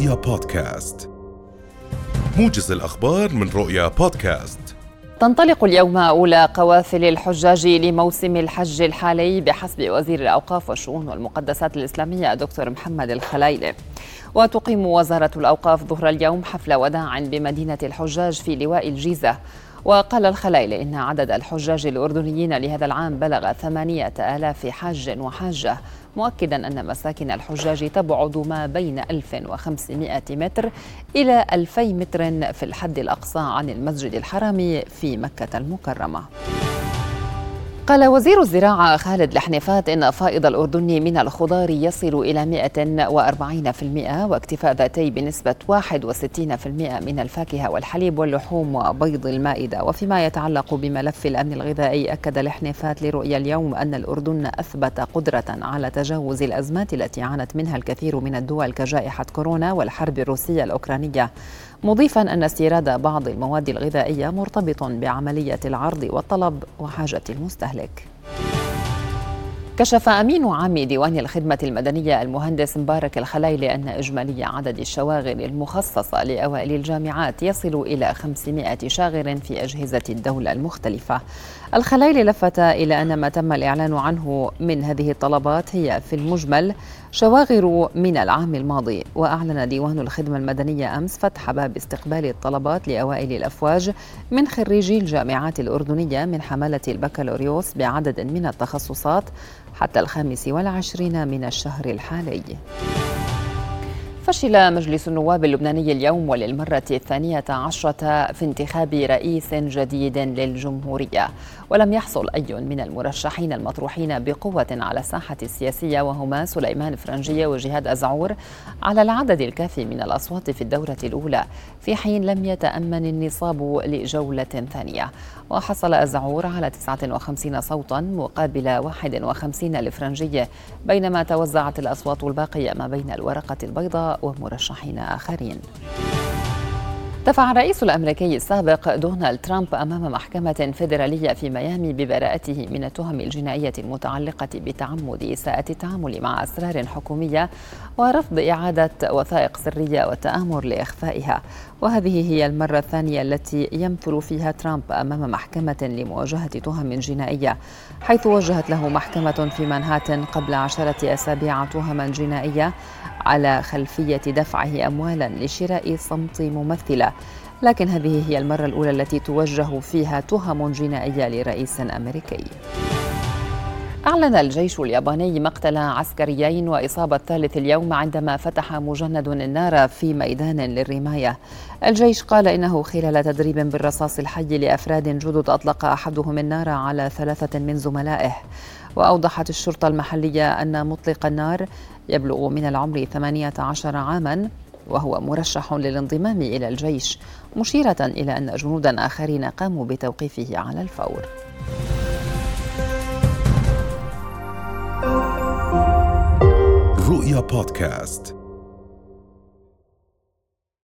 رؤيا بودكاست. موجز الأخبار من رؤيا بودكاست. تنطلق اليوم أولى قوافل الحجاج لموسم الحج الحالي بحسب وزير الأوقاف والشؤون والمقدسات الإسلامية دكتور محمد الخلايلي وتقيم وزارة الأوقاف ظهر اليوم حفل وداع بمدينة الحجاج في لواء الجيزة. وقال الخلايلي إن عدد الحجاج الأردنيين لهذا العام بلغ ثمانية آلاف حاج وحاجة مؤكدا أن مساكن الحجاج تبعد ما بين 1500 متر إلى 2000 متر في الحد الأقصى عن المسجد الحرام في مكة المكرمة. قال وزير الزراعة خالد الحنيفات إن فائض الأردن من الخضار يصل إلى 140% واكتفاء ذاتي بنسبة 61% من الفاكهة والحليب واللحوم وبيض المائدة. وفيما يتعلق بملف الأمن الغذائي أكد الحنيفات لرؤيا اليوم أن الأردن أثبت قدرة على تجاوز الأزمات التي عانت منها الكثير من الدول كجائحة كورونا والحرب الروسية الأوكرانية. مضيفا أن استيراد بعض المواد الغذائية مرتبط بعملية العرض والطلب وحاجة المستهلك. leg. كشف أمين عام ديوان الخدمة المدنية المهندس مبارك الخلايلي أن إجمالي عدد الشواغل المخصصة لأوائل الجامعات يصل إلى 500 شاغر في أجهزة الدولة المختلفة. الخلايلي لفت إلى أن ما تم الإعلان عنه من هذه الطلبات هي في المجمل شواغر من العام الماضي وأعلن ديوان الخدمة المدنية أمس فتح باب استقبال الطلبات لأوائل الأفواج من خريجي الجامعات الأردنية من حملة البكالوريوس بعدد من التخصصات حتى الخامس والعشرين من الشهر الحالي. فشل مجلس النواب اللبناني اليوم وللمرة الثانية عشرة في انتخاب رئيس جديد للجمهورية. ولم يحصل أي من المرشحين المطروحين بقوة على الساحة السياسية وهما سليمان فرنجية وجهاد أزعور على العدد الكافي من الأصوات في الدورة الأولى في حين لم يتأمن النصاب لجولة ثانية. وحصل أزعور على 59 صوتا مقابل 51 لفرنجية بينما توزعت الأصوات الباقية ما بين الورقة البيضاء ومرشحين آخرين. دفع الرئيس الأمريكي السابق دونالد ترامب أمام محكمة فيدرالية في ميامي ببراءته من التهم الجنائية المتعلقة بتعمد إساءة التعامل مع أسرار حكومية ورفض إعادة وثائق سرية والتامر لإخفائها. وهذه هي المرة الثانية التي يمثل فيها ترامب أمام محكمة لمواجهة تهم جنائية حيث وجهت له محكمة في مانهاتن قبل عشرة أسابيع تهما جنائيه على خلفية دفعه اموالا لشراء صمت ممثلة. لكن هذه هي المرة الأولى التي توجه فيها تهم جنائية لرئيس أمريكي أعلن الجيش الياباني مقتل عسكريين وإصابة ثالث اليوم عندما فتح مجند النار في ميدان للرماية. الجيش قال إنه خلال تدريب بالرصاص الحي لأفراد جدد أطلق أحدهم النار على ثلاثة من زملائه. وأوضحت الشرطة المحلية أن مطلق النار يبلغ من العمر 18 عاما وهو مرشح للانضمام إلى الجيش مشيرة إلى أن جنودا آخرين قاموا بتوقيفه على الفور. رؤيا بودكاست.